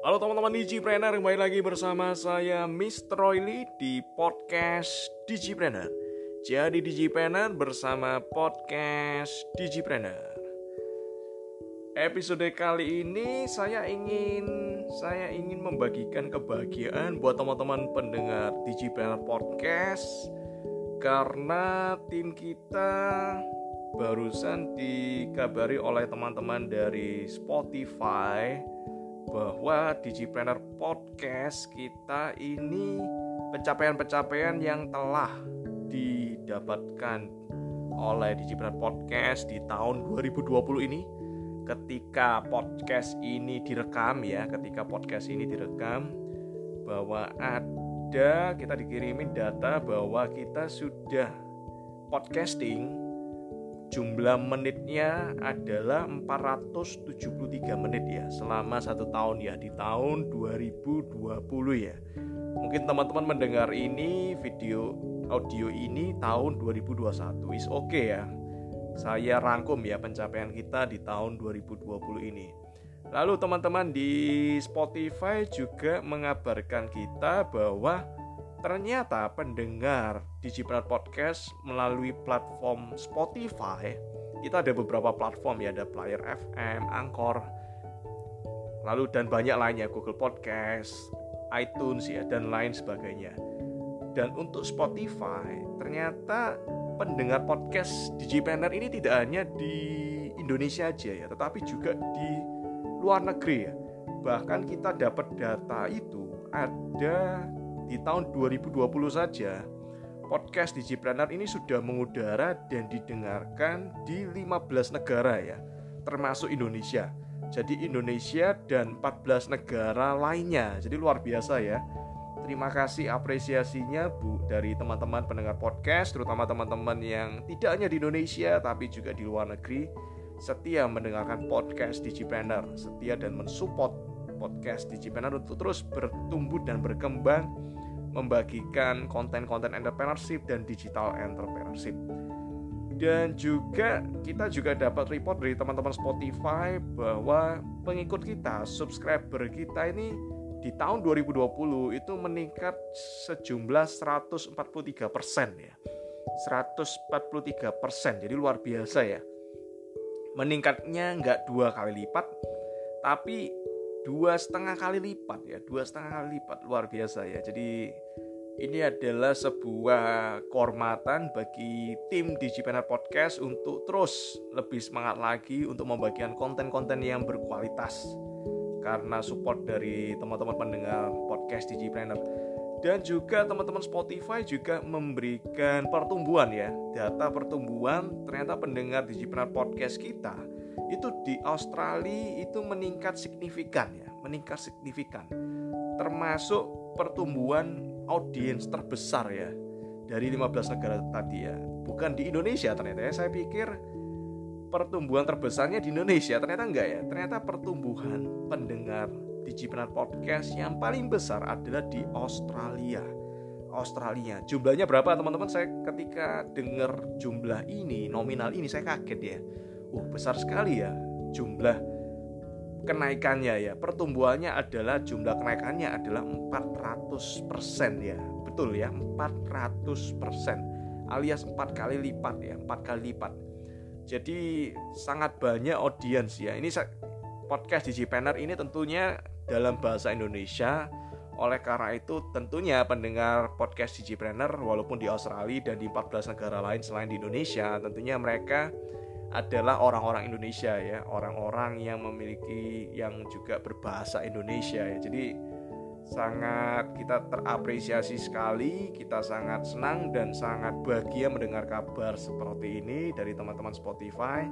Halo teman-teman Digipreneur, kembali lagi bersama saya Mr. Royli di podcast Digipreneur. Jadi Digipreneur bersama podcast Digipreneur. Episode kali ini saya ingin saya ingin membagikan kebahagiaan buat teman-teman pendengar Digipreneur podcast karena tim kita barusan dikabari oleh teman-teman dari Spotify bahwa Digipreneur Podcast kita ini pencapaian-pencapaian yang telah didapatkan oleh Digipreneur Podcast di tahun 2020 ini. Ketika podcast ini direkam ya ketika podcast ini direkam bahwa ada kita dikirimin data bahwa kita sudah podcasting jumlah menitnya adalah 473 menit ya selama satu tahun ya di tahun 2020 ya. Mungkin teman-teman mendengar ini video audio ini tahun 2021 is oke okay ya. Saya rangkum ya pencapaian kita di tahun 2020 ini. Lalu teman-teman di Spotify juga mengabarkan kita bahwa ternyata pendengar Digipreneur Podcast melalui platform Spotify kita ada beberapa platform ya ada Player FM, Anchor lalu dan banyak lainnya Google Podcast, iTunes ya dan lain sebagainya. Dan untuk Spotify ternyata pendengar podcast Digipreneur ini tidak hanya di Indonesia aja ya, tetapi juga di luar negeri ya. Bahkan kita dapat data itu ada di tahun 2020 saja podcast Digipreneur ini sudah mengudara dan didengarkan di 15 negara ya, termasuk Indonesia. Jadi Indonesia dan 14 negara lainnya. Jadi luar biasa ya. Terima kasih apresiasinya Bu dari teman-teman pendengar podcast, terutama teman-teman yang tidak hanya di Indonesia tapi juga di luar negeri setia mendengarkan podcast Digipreneur, setia dan mensupport podcast Digipreneur untuk terus bertumbuh dan berkembang membagikan konten-konten entrepreneurship dan digital entrepreneurship. Dan juga kita juga dapat report dari teman-teman Spotify bahwa pengikut kita, subscriber kita ini di tahun 2020 itu meningkat sejumlah 143 persen ya. 143 persen, jadi luar biasa ya. Meningkatnya nggak dua kali lipat, tapi dua setengah kali lipat ya dua setengah kali lipat luar biasa ya. Jadi ini adalah sebuah kehormatan bagi tim Digipreneur Podcast untuk terus lebih semangat lagi untuk membagikan konten-konten yang berkualitas. Karena support dari teman-teman pendengar podcast Digipreneur dan juga teman-teman Spotify juga memberikan pertumbuhan ya data pertumbuhan ternyata pendengar Digipreneur Podcast kita itu di Australia itu meningkat signifikan ya, meningkat signifikan. Termasuk pertumbuhan audiens terbesar ya dari 15 negara tadi ya. Bukan di Indonesia ternyata ya. Saya pikir pertumbuhan terbesarnya di Indonesia, ternyata enggak ya. Ternyata pertumbuhan pendengar Digipreneur Podcast yang paling besar adalah di Australia. Australia. Jumlahnya berapa teman-teman? Saya ketika dengar jumlah ini, nominal ini saya kaget ya uh besar sekali ya jumlah kenaikannya ya. Pertumbuhannya adalah jumlah kenaikannya adalah 400% ya. Betul ya 400% alias empat kali lipat ya empat kali lipat. Jadi sangat banyak audiens ya. Ini podcast Digipreneur ini tentunya dalam bahasa Indonesia. Oleh karena itu tentunya pendengar podcast Digipreneur walaupun di Australia dan di 14 negara lain selain di Indonesia tentunya mereka adalah orang-orang Indonesia ya, orang-orang yang memiliki yang juga berbahasa Indonesia ya. Jadi sangat kita terapresiasi sekali, kita sangat senang dan sangat bahagia mendengar kabar seperti ini dari teman-teman Spotify.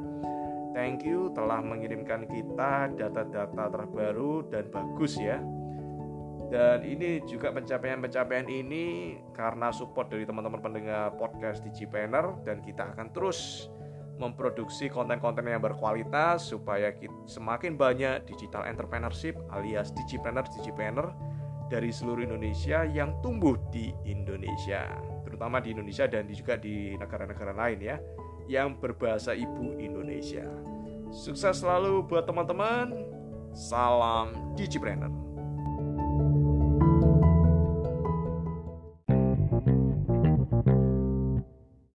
Thank you telah mengirimkan kita data-data terbaru dan bagus ya. Dan ini juga pencapaian-pencapaian ini karena support dari teman-teman pendengar podcast Digipreneur dan kita akan terus memproduksi konten-konten yang berkualitas supaya semakin banyak digital entrepreneurship alias digipreneur digipreneur dari seluruh Indonesia yang tumbuh di Indonesia, terutama di Indonesia dan juga di negara-negara lain ya yang berbahasa ibu Indonesia. Sukses selalu buat teman-teman. Salam digipreneur.